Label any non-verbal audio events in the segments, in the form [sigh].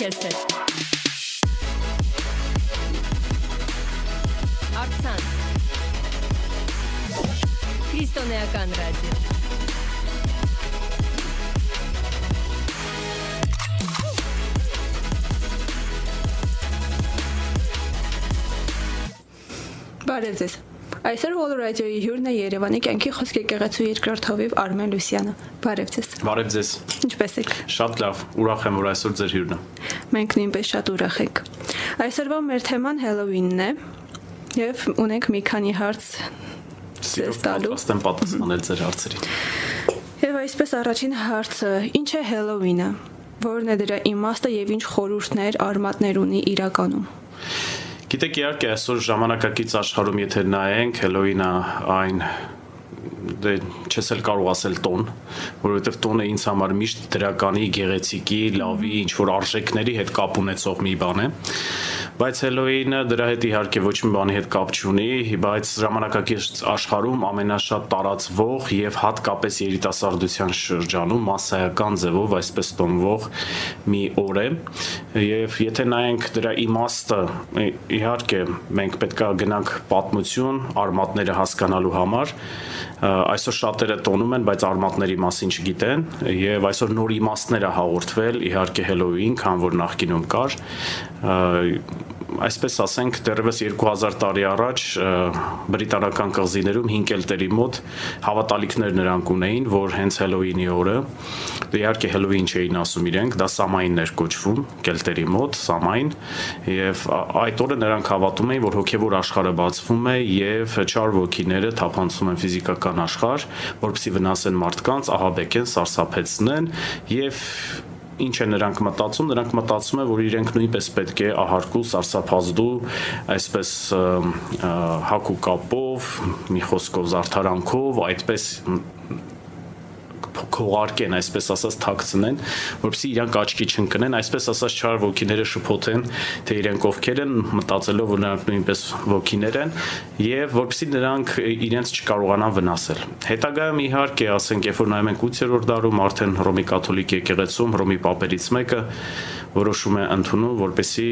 քեզ հետ։ Արցանց։ Քրիստոնեական ռադիո։ Բարև ձեզ։ Այսօր Wall Radio-ի հյուրն է Երևանի կյանքի խոսքի գեղեցու երկրորդ հովիվ Արմեն Լուսյանը։ Բարև ձեզ։ Բարև ձեզ։ Ինչպե՞ս եք։ Շատ լավ, ուրախ եմ, որ այսօր ձեր հյուրն եմ։ Մենք նույնպես շատ ուրախ ենք։ Այսօրվա մեր թեման Հելովինն է եւ ունենք մի քանի հարց Սիրով տալու։ պատրաստ եմ պատասխանել ձեր հարցերին։ Եվ այսպես առաջին հարցը՝ ինչ է Հելովինը։ Որն է դրա իմաստը եւ ինչ խորհուրդներ, արմատներ ունի իրականում։ Գիտեք, իհարկե այսօր ժամանակակից աշխարհում եթե նայենք, Հելոինը այն դե չես էլ կարող ասել տոն, որովհետև տոնը ինձ համար միշտ դրականի, գեղեցիկի, լավի, ինչ որ արժեքների հետ կապ ունեցող մի բան է։ Բայց Հելոինը դրա հետ իհարկե ոչ մի բանի հետ կապ չունի, բայց ժամանակակից աշխարհում ամենաշատ տարածվող եւ հատկապես երիտասարդության շրջանում massայական ձևով այսպես տոնվող մի օր է եւ եթե նայենք դրա իմաստը իհարկե մենք պետքա գնանք պատմություն արմատները հասկանալու համար այսօր շատերը տոնում են, բայց արմատների մասին չգիտեն եւ այսօր նոր իմաստներ է հաղորդվել իհարկե Halloween, քան որ նախկինում կար այսպես ասենք դեռևս 2000 տարի առաջ բրիտանական կղզիներում 5 կելտերի մոտ հավատալիքներ նրանք ունեին, որ հենց Halloween-ի օրը դե իհարկե Halloween չէին ասում իրենք, դա Սամայիններ կոչվում կելտերի մոտ, Սամայն, եւ այդ օրը նրանք հավատում էին, որ հոգեվոր աշխարհը բացվում է եւ չար ոգիները թափանցում են ֆիզիկական աշխարհ, որպեսզի վնասեն մարդկանց, ահաբեկեն, սարսափեցնեն եւ ինչ է նրանք մտածում, նրանք մտածում են, որ իրենք նույնպես պետք է ահարկու, սարսափազդու, այսպես հակու կապով, մի խոսքով զարթարանքով, այդպես քողարկեն, այսպես ասած, թաքցնեն, որպեսզի իրանք աչքի չընկնեն, այսպես ասած չար ոգիները շփոթեն, թե իրենք ովքեր են, մտածելով, որ նրանք նույնպես ոգիներ են, եւ որպեսզի նրանք իրենց չկարողանան վնասել։ Հետագայում իհարկե, ասենք, երբ որ նայում ենք 8-րդ դարում արդեն Հռոմի կաթոլիկ եկեղեցում Հռոմի պապերից մեկը որոշում է ընդունում, որպեսի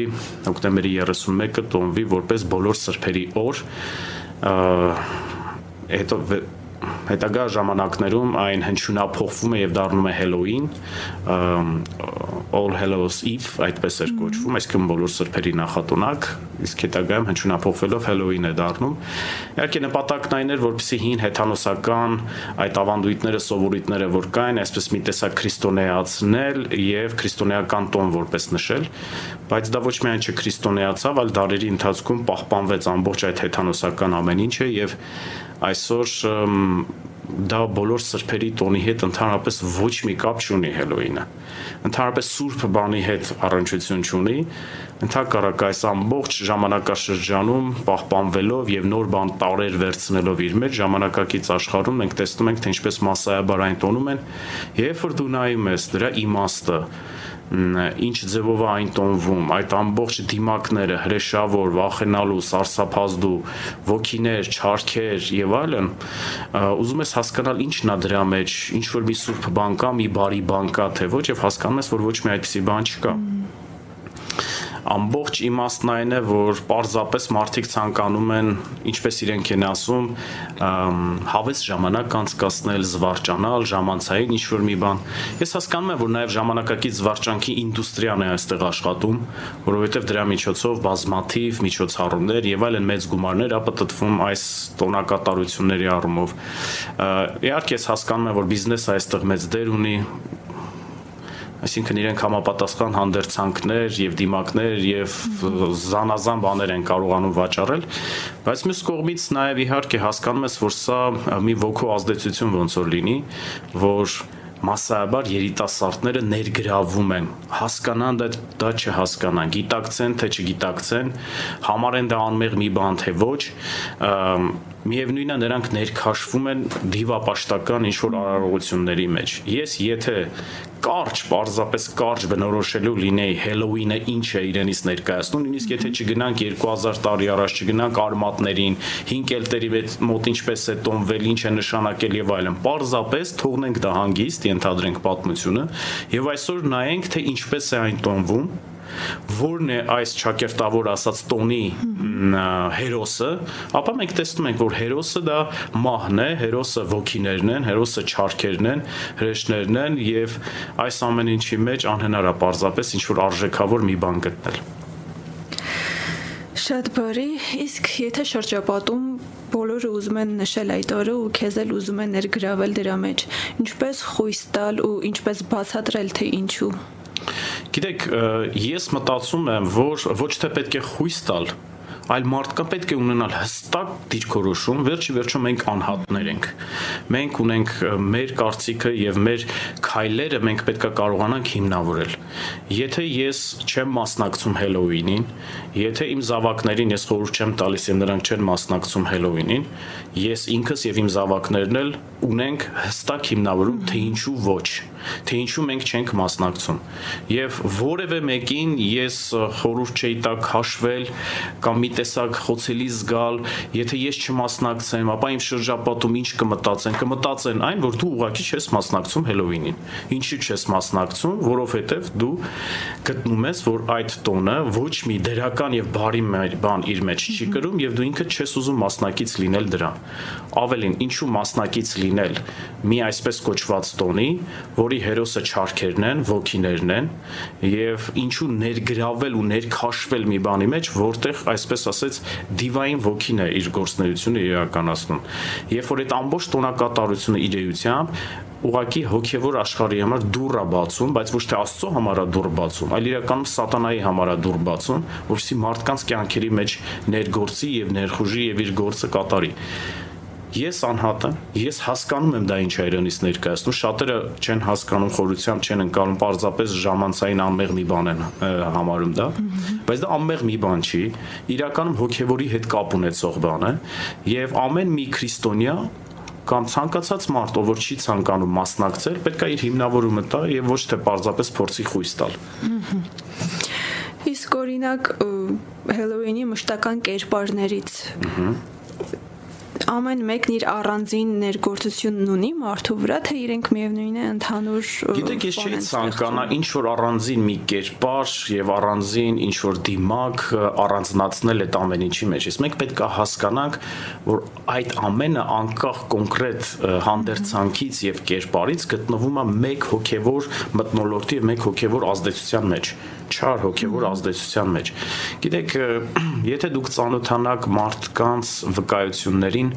հոկտեմբերի 31-ը տոնվի որպես բոլոր սրբերի օր հետո հետագա ժամանակներում այն հնչյունափոխվում է եւ դառնում է Halloween, All Hallows Eve, այդպես էր կոչվում, այսինքն բոլոր սրբերի նախատունակ, իսկ հետագայում հնչյունափոխվելով Halloween է դառնում։ Իհարկե նպատակն այն էր, որպեսզի հին հեթանոսական այդ ավանդույթները, սովորույթները, որ կային, այսպես մի տեսակ քրիստոնեացնել եւ քրիստոնեական տոն որպես նշել, բայց դա ոչ միայն չքրիստոնեացավ, այլ դարերի ընթացքում պահպանվեց ամբողջ այդ հեթանոսական ամեն ինչը եւ այսօր դա բոլոր սրբերի տոնի հետ ընդհանրապես ոչ մի կապ չունի Հելոինը։ Ընդհանրապես սուրբ բանի հետ առնչություն չունի։ Ընդհակառակ այս ամբողջ ժամանակաշրջանում պահպանվելով եւ նոր բան տարեր վերցնելով իր մեջ ժամանակակից աշխարհում մենք տեսնում ենք թե ինչպես massայաբար այն տոնում են, երբ որ դու նայում ես դրա իմաստը, ինչ ձևով է այն տոնվում, այդ ամբողջ դիմակները, հրեշավոր, վախենալու, սարսափազդու, ոգիներ, չարքեր եւ այլն, ուզում ես հասկանալ ինչն է դրա մեջ, ինչ որ մի սուրբ բան կա, մի բարի բան կա, թե ոչ եւ հասկանում ես, որ ոչ մի այդպիսի բան չկա։ mm ամբողջ իմաստն այն է, որ պարզապես մարդիկ ցանկանում են, ինչպես իրենք են ասում, հավես ժամանակ անցկасնել, զվարճանալ, ժամանցային ինչ որ մի բան։ Ես հասկանում եմ, որ նաև ժամանակակից զվարճանքի ինդուստրիան է այստեղ աշխատում, որովհետև դրա միջոցով բազմաթիվ միջոցառումներ եւ այլն մեծ գումարներ ապտտվում այս տոնակատարությունների առումով։ Իհարկե ես հասկանում եմ, որ բիզնեսը այստեղ մեծ դեր ունի, այսինքն իրենք համապատասխան հանդերձանքներ եւ դիմակներ եւ զանազան բաներ են կարողանում վաճառել, բայց մյուս կողմից նաեւ իհարկե հասկանում ես, որ սա մի ոգու ազդեցություն ոնց որ լինի, որ massայաբար երիտասարդները ներգրավում են հասկանան դա դա չհասկանան գիտակցեն թե չգիտակցեն համարեն դա անմեղ մի բան թե ոչ միևնույնն է նրանք ներքաշվում են դիվապաշտական ինչ որ արարողությունների մեջ ես եթե կարճ պարզապես կարճ բնորոշելու լինեի Halloween-ը ինչ է իրենից ներկայացնում նույնիսկ եթե չգնանք 2000 տարի առաջ չգնանք արմատներին 5 կելտերի մոտ ինչպես է տոնվել ինչ է նշանակել եւ այլն պարզապես թողնենք դա հանգիստ ենթադրենք պատմությունը եւ այսօր նայենք թե ինչպես է այն տոնվում որն է այս ճակերտավոր ասած տոնի հերոսը, ապա մենք տեսնում ենք, որ հերոսը դա մահն է, հերոսը ոգիներն են, հերոսը չարքերն են, հրեշներն են եւ այս ամեն ինչի մեջ անհնար է պարզապես ինչ որ արժեքավոր մի բան գտնել։ Շատ բարի, իսկ եթե շրջապատում բոլորը ուզում են նշել այդ օրը ու քեզ էլ ուզում են ներգրավել դրա մեջ, ինչպես խույս տալ ու ինչպես բացատրել թե ինչու։ Գիտեք, ես մտածում եմ, որ ոչ թե պետք է խույս տալ, այլ մարդկա պետք է ունենալ հստակ դիրքորոշում, վերջի վերջո մենք անհատներ ենք։ Մենք ունենք մեր կարծիքը եւ մեր քայլերը մենք պետքա կարողանանք հիմնավորել։ Եթե ես չեմ մասնակցում Հելոուինին, եթե իմ զավակներին ես խորհուրդ չեմ տալիս եւ նրանք չեն մասնակցում Հելոուինին, ես ինքս եւ իմ զավակներն էլ ունենք հստակ հիմնավորում, թե ինչու ոչ, թե ինչու մենք չենք մասնակցում։ Եվ որևէ մեկին ես խորհուրդ չէի տակ հաշվել կամ մի տեսակ խոցելի զգալ, եթե ես չմասնակցեմ, ապա իմ շրջապատում ինչ կմտածեն, կմտածեն այն, որ դու ուղակի չես մասնակցում Հելոուինին։ Ինչի չես մասնակցում, որովհետև դու գտնում ես, որ այդ տոնը ոչ մի դրական եւ բարի բան իր մեջ չի կրում եւ դու ինքդ չես ուզում մասնակից լինել դրան։ Ավելին, ինչու մասնակից լինել մի այսպես կոչված տոնի, որի հերոսը չարքերն են, ոգիներն են եւ ինչու ներգրավել ու ներքաշվել մի բանի մեջ, որտեղ այսպես ասած դիվային ոգին է իր գործնեությունը իրականացնում։ Երբ որ այդ ամբողջ տոնակատարությունը իրեությամբ ուղակի հոգևոր աշխարհի համար դուռ է բացում, բայց ոչ թե Աստծո համար է դուռ բացում, այլ իրականում սատանայի համար է դուռ բացում, որովհետեւ մարդկանց կյանքերի մեջ ներգործի եւ ներխուժի եւ իր գործը կատարի ես անհատ եմ, ես հասկանում եմ դա ինչ է իրենից ներկայացնում, շատերը չեն հասկանում խորությամբ, չեն ընկալում, պարզապես ժամանցային անմեղ մի բան են համարում դա, բայց դա անմեղ մի բան չի, իրականում հոգևորի հետ կապ ունեցող բան է, եւ ամեն մի քրիստոնյա կամ ցանկացած մարդ, ով որ չի ցանկանում մասնակցել, պետք է իր հիմնավորումը տա եւ ոչ թե պարզապես փորձի խույս տալ։ Իսկ օրինակ Հելոուինի մշտական կերպարներից ամեն մեկն իր առանձին ներգործությունն ունի մարդու վրա, թե իրենք միևնույն է ընդհանուր Գիտեք, ես չի ցանկանա ինչ որ առանձին մի կերպար եւ առանձին ինչ որ դիմակ առանձնացնել այդ ամեն ինչի մեջ։ Իսկ մենք պետք է հասկանանք, որ այդ ամենը անկախ կոնկրետ հանդերձանքից եւ կերպարից գտնվում է մեկ հոգեվոր մտնոլորտի եւ մեկ հոգեվոր ազդեցության մեջ չար հոգևոր ազդեցության մեջ։ Գիտեք, եթե դուք ծանոթանաք մարդկանց վկայություններին,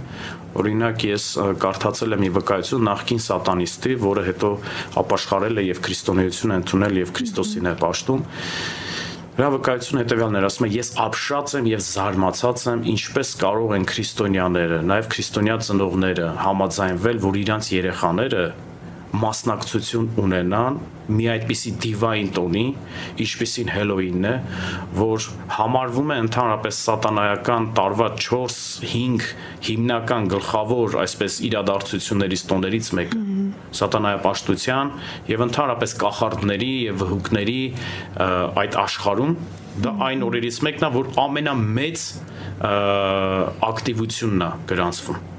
օրինակ ես կարդացել եմ մի վկայություն նախկին սատանիստի, որը հետո ապաշխարել է եւ քրիստոնեություն ընդունել եւ Քրիստոսին է պաշտում, Նրա վկայությունը հետեւյալն էր, ասում է. ես ապշած եմ եւ զարմացած եմ, ինչպես կարող են քրիստոնյաները, նաեւ քրիստոնյա ծնողները համաձայնվել, որ իրանց երեխաները մասնակցություն ունենան մի այդպիսի դիվային տոնի, ինչպիսին Հելոինն է, որ համարվում է ընդհանրապես սատանայական տարվա 4-5 հիմնական գլխավոր այսպես իրադարձություններից տոներից մեկը սատանայապաշտության եւ ընդհանրապես կախարդների եւ վհուկների այդ աշխարհում դա այն օրերից մեկն է, որ ամենամեծ ակտիվությունն է գրանցվում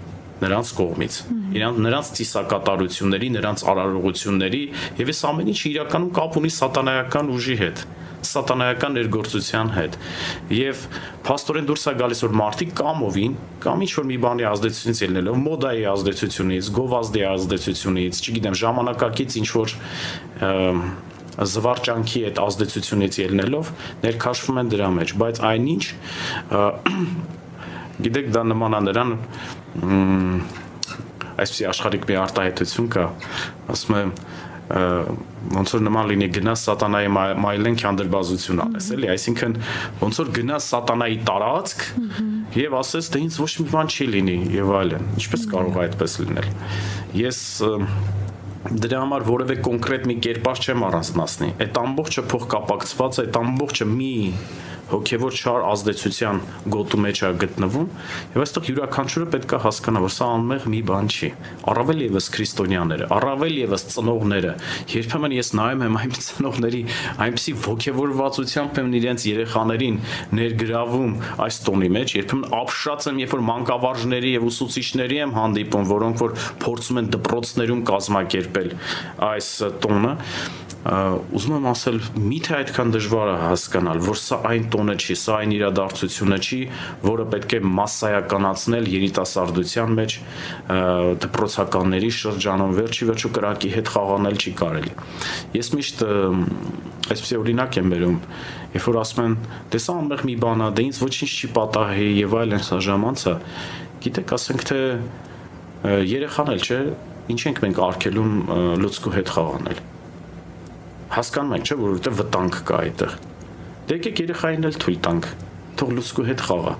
նրանց կողմից իրանց նրանց ծիսակատարությունների, նրանց արարողությունների եւ այս ամեն ինչը իրականում կապ ունի սատանայական ուժի հետ սատանայական ներգործության հետ եւ փաստորեն դուրս է գալիս որ մարդիկ կամովին կամ ինչ որ մի բանի ազդեցությունից ելնելով մոդայի ազդեցությունից, գովազդի ազդեցությունից, չգիտեմ, ժամանակակից ինչ որ զվարճանքի այդ ազդեցությունից ելնելով ներքաշվում են դրա մեջ, բայց այնինչ գիտեք դա նման է նրան այսպեսի աշխարհիկ մի արտահայտություն կա, ասում եմ ոնց որ նման լինի գնաս սատանայի մայլեն քանդրբազություն անես էլի այսինքն ոնց որ գնաս սատանայի տարածք եւ ասես թե ինձ ոչ մի բան չի լինի եւ այլն ինչպես կարող է այդպես լինել ես դրա համար որևէ կոնկրետ մի կերպար չեմ առանձնացնի այդ ամբողջը փոխկապակցված է այդ ամբողջը մի հոգևոր չար ազդեցության գոտու մեջ է գտնվում եւ այստեղ յուրաքանչյուրը պետք է հասկանա որ սա անմեղ մի բան չի առավել եւս քրիստոնյաները առավել եւս ծնողները երբեմն ես նայում եմ այն ծնողների այնպիսի ոգևորվածությամբ եմ իրենց երեխաներին ներգրավում այս տոնի մեջ երբեմն ապշած եմ երբ որ մանկավարժների եւ ուսուցիչների եմ հանդիպում որոնք որ փորձում են դպրոցներում կազմակերպել այս տոնը ուզում եմ ասել, միթե այդքան դժվար է հասկանալ, որ սա այն տոնը չի, սա այն իրադարձությունը չի, որը պետք է massայականացնել երիտասարդության մեջ դպրոցականների շրջանում վերջի վերջու կրակի հետ խաղանել չի կարելի։ Ես միշտ այսպեսի օրինակ եմ բերում, երբ որ ասում են, դե սա ամեղ մի բան է, դե ինձ ոչինչ չի պատահի եւ այլն սա ժամանցը, գիտեք, ասենք թե երեխան էլ չէ, ինչ ենք մենք արկելում լուցկու հետ խաղանել հասկանում եք, չէ, որ որտեղ վտանգ կա այդտեղ։ Դե եկեք երեխային էլ թույլ տանք, թող լուսկու հետ խաղա։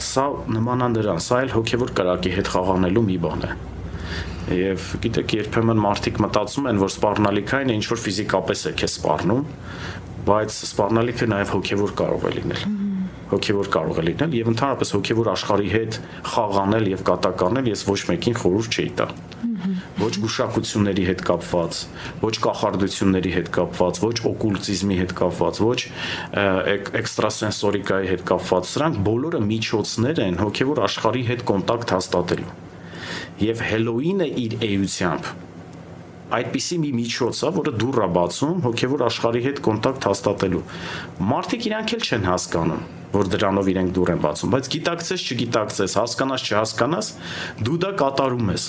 Սա նմանա դրան, սա էլ հոգևոր կրակի հետ խաղանելու մի բան է։ Եվ գիտեք, երբեմն մարդիկ մտածում են, որ սպառնալիքային ինչ որ ֆիզիկապես է քեզ սպառնում, բայց սպառնալիքը նաև հոգևոր կարող է լինել հոգևոր կարող է լինել եւ ընդհանրապես հոգևոր աշխարհի հետ խաղանել եւ կատականել ես ոչ մեկին խորհուրդ չէի տա ոչ գուշակությունների հետ կապված, ոչ կախարդությունների հետ կապված, ոչ օկուլտիզմի հետ կապված, ոչ էքստրասենսորիկայի հետ կապված։ Սրանք բոլորը միջոցներ են հոգևոր աշխարհի հետ կոնտակտ հաստատելու։ Եվ Հելոինը իր էությամբ այդպիսի մի միջոց է, որը դուռ է բացում հոգևոր աշխարհի հետ կոնտակտ հաստատելու։ Մարդիկ իրանք էլ չեն հասկանում որ դրանով իրենք դուր են բացում, բայց գիտակցես, չգիտակցես, հասկանաս, չհասկանաս, դու դա կատարում ես։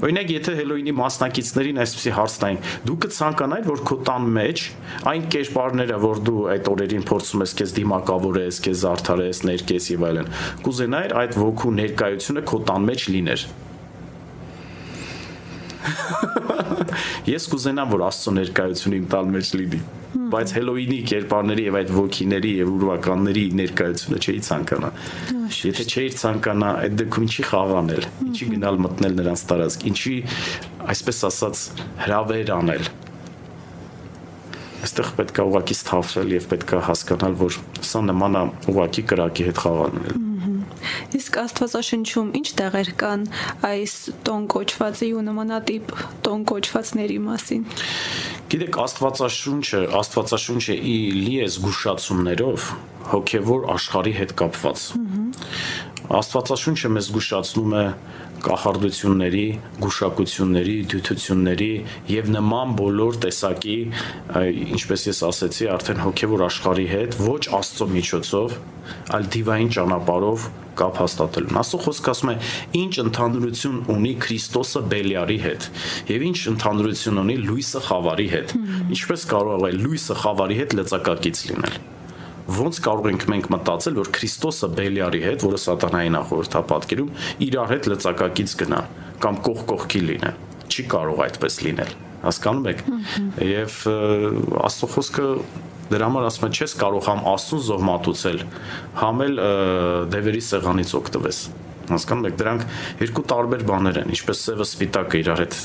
Օրինակ, եթե Հելոինի մասնակիցներին այսպեսի հարց տային, դու կցանկանայիր, որ քո տան մեջ այն կերպարները, որ դու այդ օրերին փորձում ես քեզ դիմակավորես, քեզ զարդարես, ներկես եւ այլն, կուզենայիր այդ ոգու ներկայությունը քո տան մեջ լիներ։ Ես կուզենամ, որ Աստծո ներկայությունը իմ տան մեջ լինի բայց Հելոինի կերպարների եւ այդ ոգիների եւ ուրվականների ներկայությունը չէի ցանկանա։ Եթե չէի ցանկանա, այդ դեպքում ինչի խաղանել, ինչի գնալ մտնել նրանց տարածք, ինչի այսպես ասած հրավեր անել։ Այստեղ պետք է ուղակի սթափվել եւ պետք է հասկանալ, որ սա նման է ուղակի կրակի հետ խաղանել։ Իսկ Աստվածաշնչում ինչ տեղեր կան այս տոն կոչվածի ու նմանատիպ տոն կոչվածների մասին։ Գիտեք, Աստվածաշունչը, Աստվածաշունչը ի լի է զգուշացումներով հոգևոր աշխարհի հետ կապված։ Աստվածաշունչը մեզ զգուշացնում է կախարդությունների, գուշակությունների, դյութությունների եւ նման բոլոր տեսակի, ինչպես ես ասացի, արդեն հոգեվոր աշխարհի հետ ոչ Աստծո միջոցով, այլ դիվային ճանապարհով կապ հաստատելուն։ Աստծո խոսքը ասում է, ինչ ընդհանրություն ունի Քրիստոսը Բելիարի հետ եւ ինչ ընդհանրություն ունի լույսը խավարի հետ։ Ինչպես կարող է լույսը խավարի հետ լծակակից լինել ոնց կարող ենք մենք մտածել, որ Քրիստոսը Բելիարի հետ, որը սատանայի նախորդապատկերում, իրար հետ լծակակից գնա կամ կող կողքի լինեն։ Չի կարող այդպես լինել։ Հասկանում եք։ Եվ Աստծո խոսքը դրա համար ասում է չես կարող համ Աստծուն զոհ մատուցել, համ էլ դևերի սեղանից օգտվես։ Հասկանում եք, դրանք երկու տարբեր բաներ են, ինչպես սևը սպիտակը իրար հետ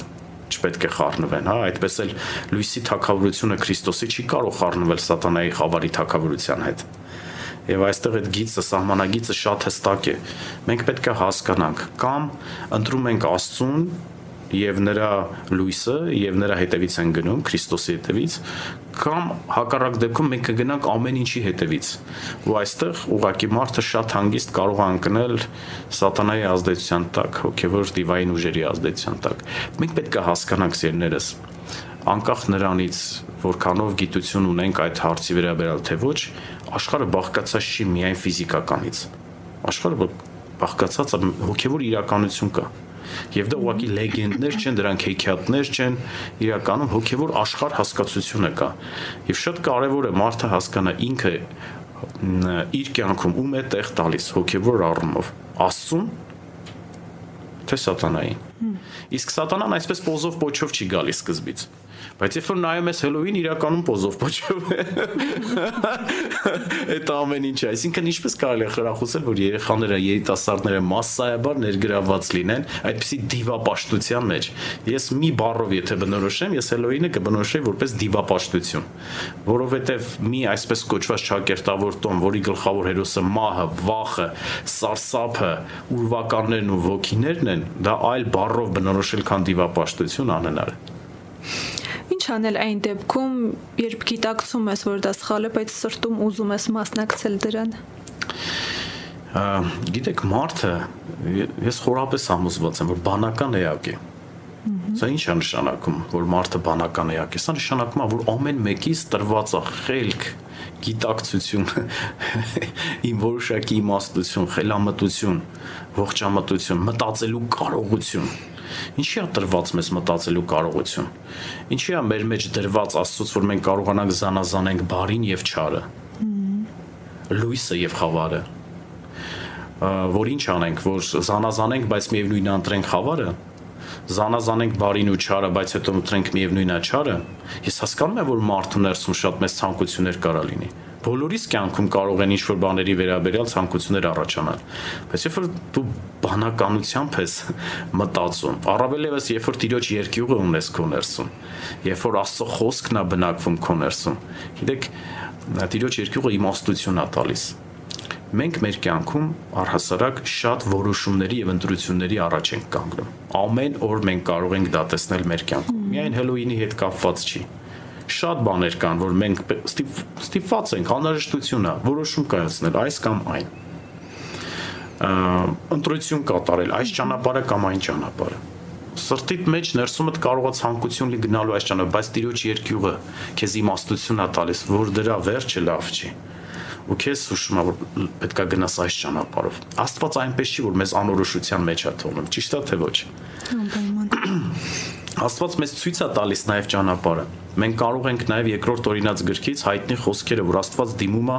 չպետք է խառնվեն, հա, այդպես էլ լույսի թակավորությունը Քրիստոսի չի կարող խառնվել սատանայի խավարի թակավորության հետ։ Եվ այստեղ այդ գիծը, սահմանագիծը շատ հստակ է։ Մենք պետք է հասկանանք, կամ ընտրում ենք Աստծուն եւ նրա լույսը եւ նրա հետևից են գնում Քրիստոսի հետևից կամ հակառակ դեպքում մենք կգնանք ամեն ինչի հետևից ու այստեղ ուղակի մարդը շատ հանգիստ կարող է ընկնել սատանայի ազդեցության տակ հոգեվոր դիվային ուժերի ազդեցության տակ մենք պետք է հասկանանք սերներս անկախ նրանից որքանով գիտություն ունենք այդ հարցի վերաբերյալ թե ոչ աշխարհը բաղկացած չի միայն ֆիզիկականից աշխարհը բաղկացած հոգեվոր իրականություն կա Եվ դա ուղղակի լեգենդներ չեն, դրանք հեքիաթներ չեն, իրականում հոգևոր աշխարհ հասկացությունը կա։ Եվ շատ կարևոր է մարդը հասկանա ինքը իր կյանքում ում է տեղ տալիս հոգևոր առումով։ Աստծուն թե սատանային։ Իսկ սատանան այսպես պոզով փոչով չի գալիս սկզբից Բայց երբ որ նայում ես Հելոուին իրականում պոզով փոչում է։ [laughs] Այդ ամեն ինչը, այսինքն ինչպես կարելի է խրախուսել, որ երեխաները, երիտասարդները massայաբար ներգրաված լինեն այդպիսի դիվապաշտության մեջ։ Ես մի բառով եթե բնորոշեմ, ես Հելոուինը կբնորոշեի որպես դիվապաշտություն, որովհետև մի այսպես կոչված ճակերտավոր տոն, որի գլխավոր հերոսը մահը, վախը, սարսափը, ուրվականներն ու ոգիներն են, դա այլ բառով բնորոշել քան դիվապաշտություն անհնար է։ անել այն դեպքում, երբ գիտակցում ես, որ դա սխալ է, բայց սրտում ուզում ես մասնակցել դրան։ Գիտեք, մարդը ես խորապես համոզված եմ, որ բանական էակ է։ Սա ինչ է նշանակում, որ մարդը բանական էակ է։ Սա նշանակում է, որ ամեն մեկից տրված է խելք, գիտակցություն, [laughs] իմ որոշակի իմաստություն, խելամտություն, ողջամտություն, մտածելու կարողություն։ Ինչի է տրված մեզ մտածելու կարողություն։ Ինչի է մեր մեջ դրված Աստծոց, որ մենք կարողանանք զանազանենք բարին եւ չարը։ Լույսը եւ խավարը որ ինչ անենք, որ զանազանենք, բայց միևնույն ընտրենք խավարը, զանազանենք բարին ու չարը, բայց հետո ընտրենք միևնույնը չարը, ես հասկանում եմ, որ մարդու ներսում շատ մեծ ցանկություններ կարա լինի։ Բոլորիս կյանքում կարող են ինչ-որ բաների վերաբերյալ ցանկություններ առաջանալ, բայց երբ որ դու բանականությամբ ես մտածում, առավել եւս երբ որ Տիրոջ երկյուղը ունես քո ներսում, երբ որ Աստծո խոսքն է բնակվում քո ներսում, գիտեք, Տիրոջ երկյուղը իմաստություն է տալիս մենք մեր կյանքում առհասարակ շատ որոշումների եւ ընտրությունների առաջ ենք կանգնում։ Ամեն օր մենք կարող ենք դա տեսնել մեր կյանքում։ Միայն Հելոուինի հետ կապված չի։ Շատ բաներ կան, որ մենք ստիպված ենք անհրաժեշտությունը որոշում կայացնել այս կամ այն։ Ընտրություն կատարել այս ճանապարհը կամ այն ճանապարհը սրտիդ մեջ ներսումդ կարող է ցանկություն լի գնալու այս ճանապարհ, բայց Տիրոջ երկյուղը քեզ իմաստություն է տալիս, որ դրա վերջը լավ չի ու քեզ հուշում է որ պետքա գնաս այս ճանապարհով աստված այնպես չի որ մեզ անորոշության մեջ է թողնում ճիշտ է թե ոչ [clears throat] Աստված մեզ ցույց է տալիս նաև ճանապարհը։ Մենք կարող ենք նաև երկրորդ օրինաց գրքից հայտնի խոսքերը, որ Աստված դիմում է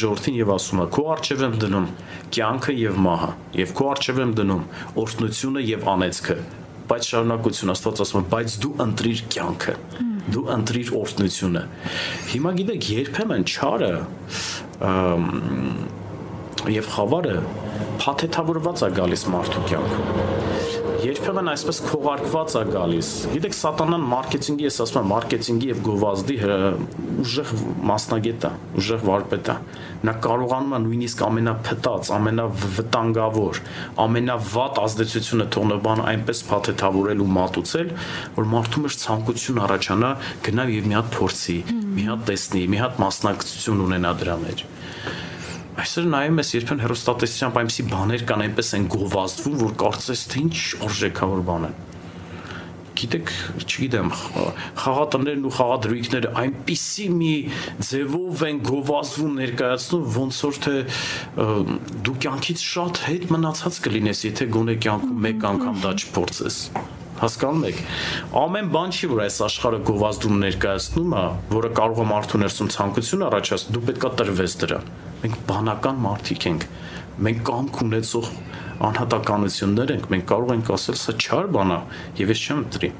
ժողովրդին եւ ասում է. «Քո արժև եմ դնում կյանքը եւ մահը, եւ քո արժև եմ դնում օրհնությունը եւ անեծքը»։ Բայց շարունակություն Աստված ասում է. «Բայց դու ընտրիր կյանքը» դու ընտրիր օրհնությունը։ Հիմա գիտեք, երբեմն չարը եւ խավարը փաթեթավորված է գալիս մարդու կյանքում երբեմն այսպես քողարկված է գալիս։ Գիտեք, սատանան մարքեթինգի, ես ասում եմ, մարքեթինգի եւ գովազդի ուժեղ մասնագետ է, ուժեղ վարպետ է։ Նա կարողանում է նույնիսկ ամենափտած, ամենավտանգավոր, ամենավատ ազդեցությունը թողնող բան այնպես փաթեթավորել ու մատուցել, որ մարդու մեջ ցանկություն առաջանա գնալ եւ մի հատ փորձի, մի հատ տեսնի, մի հատ մասնակցություն ունենա դրա մեջ այսօր նայում ես երբեն հերոստատեսությամբ այնպեսի բաներ կան, այնպես են գովազդվում, որ կարծես թե ինչ արժեքավոր բան են գիտեք, չգիտեմ, խաղատներն ու խաղադրույքները այնպիսի մի ձևով են գովազդվում ներկայացնում, ոնց որ թե դու կյանքից շատ հետ մնացած կլինես, եթե գոնե կյանքում մեկ անգամ դա չփորձես հասկանում եք ամեն բան չի որ այս աշխարհը գովազդում ներկայացնում է որը կարող է մարդու ներսում ցանկություն առաջացնել դու պետքա տրվես դրան մենք բանական մարդիկ ենք մենք կամք ունեցող անհատականություններ ենք մենք կարող ենք ասել սա չար բան է եւ ես չեմ դրի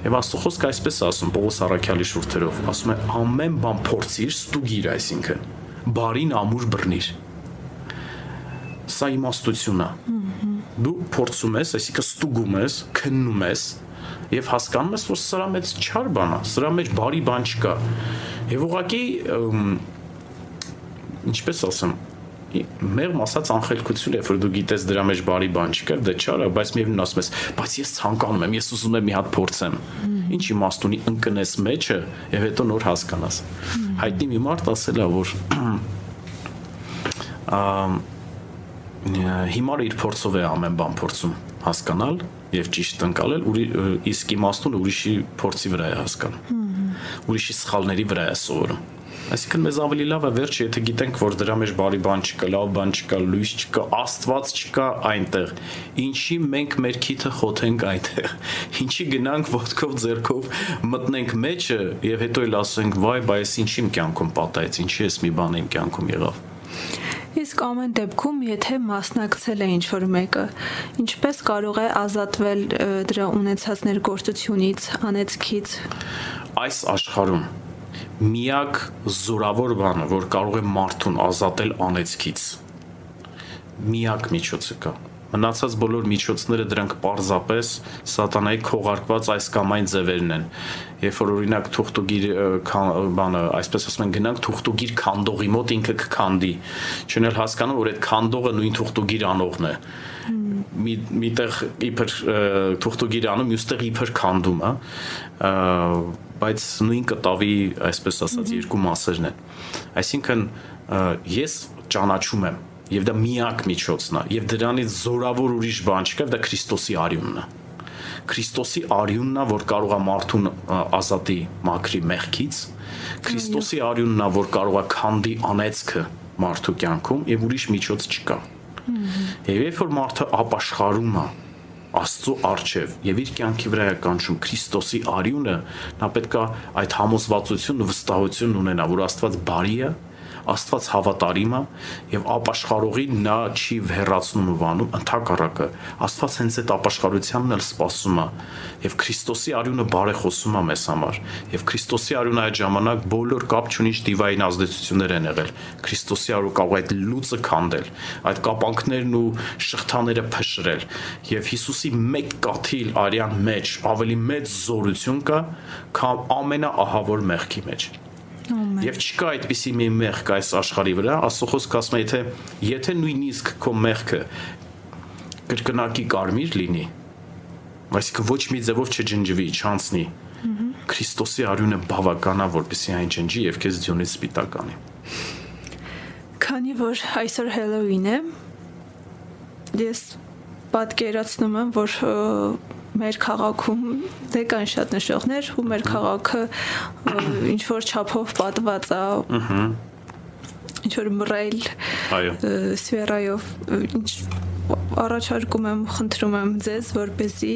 Եվ Աստծո խոսքը այսպես ասում Պողոս Արաքյալի շուրթերով, ասում է ամեն բան փորձիր, ստուգիր, այսինքն բարին ամուր բռնիր։ Սա իմաստություն է։ Դու փորձում ես, այսինքն ստուգում ես, քննում ես եւ հասկանում ես, որ սրա մեջ չար բան է, սրա մեջ բարի բան չկա։ Եվ ուղղակի ինչպես ասեմ, մեղմ ասած անխելքություն է, որ դու գիտես դրա մեջ բարի բան չկա, դա չարա, բայց միևնույն ասում ես, բայց ես ցանկանում եմ, ես ուզում եմ մի հատ փորձեմ։ Ինչ իմաստ ունի ընկնես մեջը եւ հետո նոր հասկանաս։ Հայտնի մի մարդ ասել է, որ հիմարը իր փորձով է ամեն բան փորձում հասկանալ եւ ճիշտ ընկալել, իսկ իմաստուն ուրիշի փորձի վրա է հասկանում։ Ուրիշի սխալների վրա է սովորում Այսինքն մեզ ավելի լավ է վերջը, եթե գիտենք, որ դրա մեջ բարի բան չկա, լավ բան չկա, լույս չկա, Աստված չկա այնտեղ։ Ինչի մենք մեր քիթը խոթենք այնտեղ։ [laughs] Ինչի գնանք ոտքով ձեռքով մտնենք մեջը եւ հետո էլ ասենք՝ «Վայ, բայց ինչ իմ կյանքում պատահեց, ինչի էս մի բան իմ կյանքում եղավ»։ Իսկ ամեն դեպքում, եթե մասնակցել է ինչ-որ մեկը, ինչպես կարող է ազատվել դրա ունեցած ներգործությունից, անեծքից։ Այս աշխարհում միակ զորավոր բանը, որ կարող է մարդուն ազատել անեծքից։ Միակ միջոցը կա։ Մնացած բոլոր միջոցները դրանք պարզապես սատանայի քողարկված այս կամ այն ձևերն են։ Երբ որ օրինակ թուղթուգիր բանը, այսպես ասում են, գնանք թուղթուգիր քանդողի մոտ ինքը կքանդի։ Չնել հասկանում, որ այդ քանդողը նույն թուղթուգիր անողն է մի միտեղ իբր թուղթուգիր անում, մյուստեղ իբր քանդում, հա բայց նույն կտավի, այսպես ասած, երկու մասերն են։ Այսինքն ես ճանաչում եմ եւ դա միակ միջոցն է եւ դրանից զորավոր ուրիշ բան չկա, դա Քրիստոսի արյունն է։ Քրիստոսի արյունն է, որ կարող է մարդուն ազատի մաքրի մեղքից։ Քրիստոսի արյունն է, որ կարող է քանդի անեծքը մարդու կյանքում եւ ուրիշ միջոց չկա։ Եվ երբ որ մարդը ապաշխարում է Աստծո արչև եւ իր կյանքի վրա է կանչում Քրիստոսի արյունը, նա պետքա այդ համոզվածությունն ու վստահությունն ունենա, որ Աստված բարի է, Աստված հավատարիմ է եւ ապաշխարողի նա չի վերացնում ու վանում ընդհակառակը։ Աստված հենց այդ ապաշխարությանն էլ սпасում է եւ Քրիստոսի արյունը բարեխոսում է մեզ համար եւ Քրիստոսի արյունը այդ ժամանակ բոլոր կապ չունիչ դիվային ազդեցություններ են եղել։ Քրիստոսի արյունը կարող է այդ լույսը քանդել, այդ կապանքներն ու շղթաները փշրել եւ Հիսուսի մեկ կաթիլ արյան մեջ ավելի մեծ զորություն կա, քան ամենաահավոր մեղքի մեջ։ մեջ Եվ չկա այդպիսի մի մեղք այս աշխարհի վրա, Աստծո խոսքը ասում է, եթե եթե նույնիսկ քո մեղքը կրկնակի կարմիր լինի, այսինքն ոչ մի ձևով չջնջվի, չանցնի, Քրիստոսի արյունը բավականա, որպեսզի այն ջնջի եւ քեզ ձյունից սպիտականի։ Քանի որ այսօր Halloween է, ես պատկերացնում եմ, որ մեր քաղաքում դե կան շատ նշողներ ու մեր քաղաքը ինչ որ չափով պատված է ինչ որ մռայլ Այո։ սվերայով ինչ առաջարկում եմ խնդրում եմ ձեզ որպեսի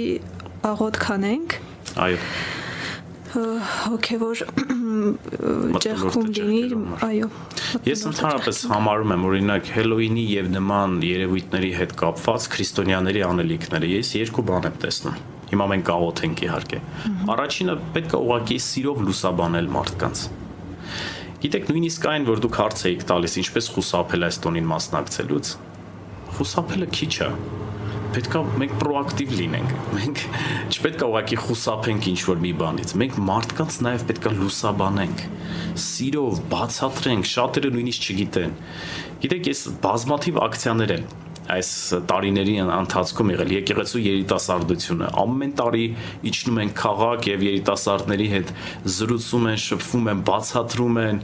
աղոտ կանենք Այո։ հոգևոր ջեղքում լինի այո Ես ընդհանրապես համարում եմ օրինակ Հելոուինի եւ նման երևույթների հետ կապված քրիստոնյաների անելիքները ես երկու բան եմ տեսնում։ Հիմա մենք աղոթ ենք իհարկե։ Առաջինը պետք է ուղղակի սիրով լուսաբանել մարդկանց։ Գիտեք, նույնիսկ այն, որ դուք հարց եք տալիս, ինչպես խուսափել այս տոնին մասնակցելուց, խուսափելը քիչ է պետքա մենք պրոակտիվ լինենք։ Մենք չպետք է ուղղակի խուսափենք ինչ որ մի բանից։ Մենք մարդկանց նաև պետքա լուսաբանենք։ Սիրով բացատրենք, շատերը նույնիսկ չգիտեն։ Գիտեք, ես բազմաթիվ ակցիաներ են այս տարիների ընթացքում եղել եկեղեցու երիտասարդությունը ամեն տարի իջնում են քաղաք եւ երիտասարդների հետ զրուցում են, շփվում են, բացատրում են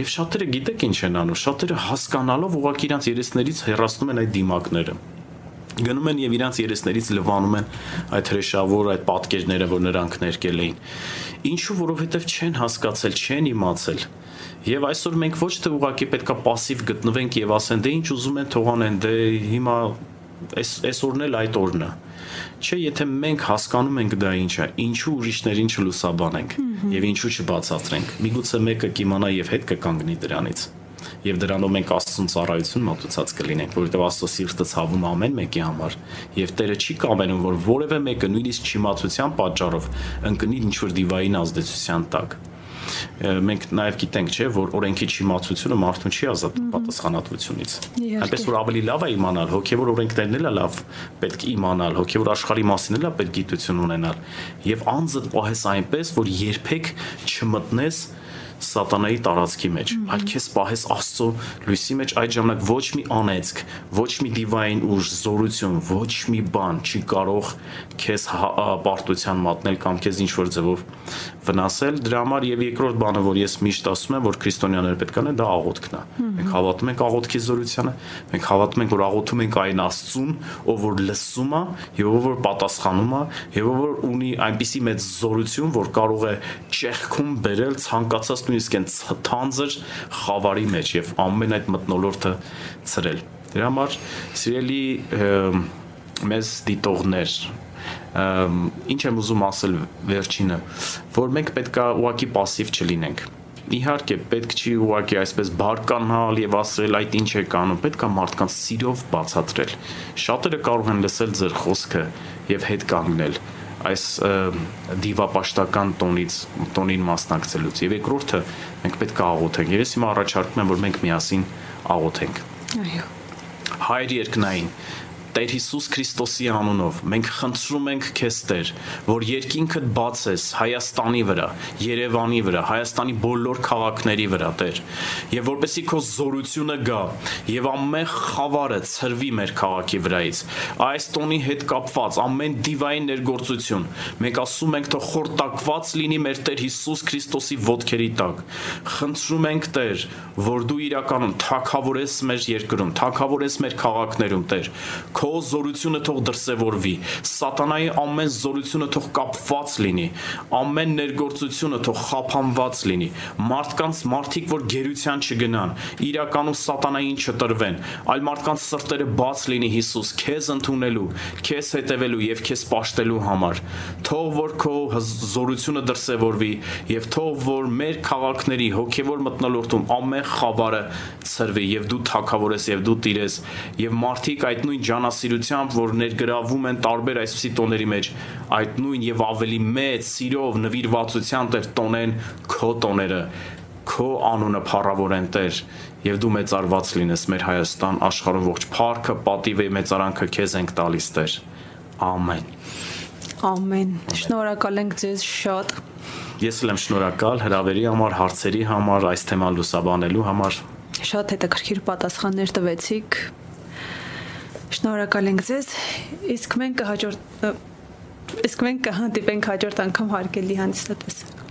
եւ շատերը գիտեք ինչ են անում շատերը հասկանալով ուղղակի իրancs երեսներից հեռացնում են այդ դիմակները գնում են եւ իրանց երեսներից լվանում են այդ հրեշավոր այդ պատկերները, որ նրանք ներկել էին։ Ինչու որովհետեւ չեն հասկացել, չեն իմացել։ Եվ այսօր մենք ոչ թե ուղակի պետքա пассив գտնվենք եւ ասեն դե ինչ ուզում են թողանեն, դե հիմա այս այսօրն էլ այդ օրն է։ Չէ, եթե մենք հասկանում ենք դա ինչ է, ինչու ուրիշներին չլուսաբանենք եւ ինչու չբացատրենք։ Միգուցե մեկը կիմանա եւ հետ կկանգնի դրանից եւ դրանով մենք Աստծուն ծառայություն մատուցած կլինենք, որովհետեւ Աստծո սիրտը ցավում ամեն մեկի համար եւ Տերը չի կամենում, որ որևէ մեկը նույնիսկ չիմացության պատճառով ընկնի ինչ որ դիվային ազդեցության տակ մենք նաև գիտենք, չէ, որ օրենքի չիմացությունը մարդուն չի ազատում պատասխանատվությունից։ Այնպես որ ավելի լավ է իմանալ, հոգևոր օրենքներն էլ է լավ պետք իմանալ, հոգևոր աշխարհի մասին էլ է պետք գիտություն ունենալ եւ անձը պահես այնպես, որ երբեք չմտնես սատանայի տարածքի մեջ, այլ քեզ պահես Աստծո լույսի մեջ այդ ժամանակ ոչ մի անեծք, ոչ մի դիվային ուժ, զորություն, ոչ մի բան չի կարող քեզ հա- պարտության մատնել կամ քեզ ինչ որ ձևով վնասել։ Դրա համար եւ երկրորդ բանը, որ ես միշտ ասում եմ, որ քրիստոնյաները պետք անեն, դա աղոթքն է։ Մենք հավատում ենք աղոթքի զորությանը, մենք հավատում ենք, որ աղոթում ենք այն Աստծուն, ով որ լսում է եւ ով որ պատասխանում է եւ ով որ ունի այնպիսի մեծ զորություն, որ կարող է ճեղքում բերել ցանկացած նույնիսկ այն թանձր խավարի մեջ եւ ամեն այդ մտնոլորտը ծրել։ Դրա համար սիրելի մեզ դիտողներ ինչ եմ ուզում ասել վերջինը, որ մենք պետքա ուղակի пассив չլինենք։ Իհարկե, պետք չի ուղակի այսպես բարկանալ եւ ասել այդ ինչ է կանում, պետքա մարդկանց սիրով բացատրել։ Շատերը կարող են լսել ձեր խոսքը եւ հետ կանգնել այս ը, դիվապաշտական տոնից տոնին մասնակցելուց եւ երկրորդը մենք պետք է աղոթենք եւ ես հիմա առաջարկում եմ որ մենք միասին աղոթենք այո Հայր երկնային Տեր Հիսուս Քրիստոսի անունով մենք խնդրում ենք քեզ Տեր, որ երկինքդ բացես Հայաստանի վրա, Երևանի վրա, Հայաստանի բոլոր քաղաքների վրա, Տեր, եւ որպեսի քո զորությունը գա եւ ամեն խավարը ցրվի մեր քաղաքի վրայից։ Այս տոնի հետ կապված ամեն դիվային ներգործություն մենք ասում ենք թող խորտակված լինի մեր Տեր Հիսուս Քրիստոսի ոտքերի տակ։ Խնդրում ենք Տեր, որ դու իրականում թակավորես մեր երկրում, թակավորես մեր քաղաքներում, Տեր, քո Քո զորությունը թող դրսևորվի։ Սատանայի ամեն զորությունը թող կապված լինի։ Ամեն ներգործությունը թող խափանված լինի։ Մարդկանց մարդիկ, որ գերության չգնան, իրականում սատանային չտրվեն, այլ մարդկանց սրտերը բաց լինի Հիսուս, քեզ ընդունելու, քեզ հետևելու եւ քեզ պաշտելու համար։ Թող որ քո զորությունը դրսևորվի եւ թող որ մեր քաղաքների հոգեվոր մտնոլորտում ամեն խավարը ծրվի եւ դու թակավորես եւ դու տիրես եւ մարդիկ այդ նույն ջանասիրությամբ, որ ներգրավում են տարբեր այսպիսի տոների մեջ, այդ նույն եւ ավելի մեծ սիրով նվիրվածությամբ Տեր տոնեն քո տոները, քո անունը փառավորեն Տեր եւ դու մեծարված լինես մեր Հայաստան աշխարհում ողջ փառքը, պատիվը, մեծարանքը քեզ ենք տալիս Տեր։ Ամեն։ Ամեն։ Շնորհակալ ենք ձեզ շատ։ Ես էլ եմ շնորհակալ հրավերի համար, հարցերի համար, այս թեման լուսաբանելու համար։ Շատ հետաքրքիր պատասխաններ տվեցիք։ Շնորհակալ ենք ձեզ։ Իսկ մենք կհաջորդ իսկ մենք կհանդիպենք հաջորդ անգամ հարգելի հանդիսատես։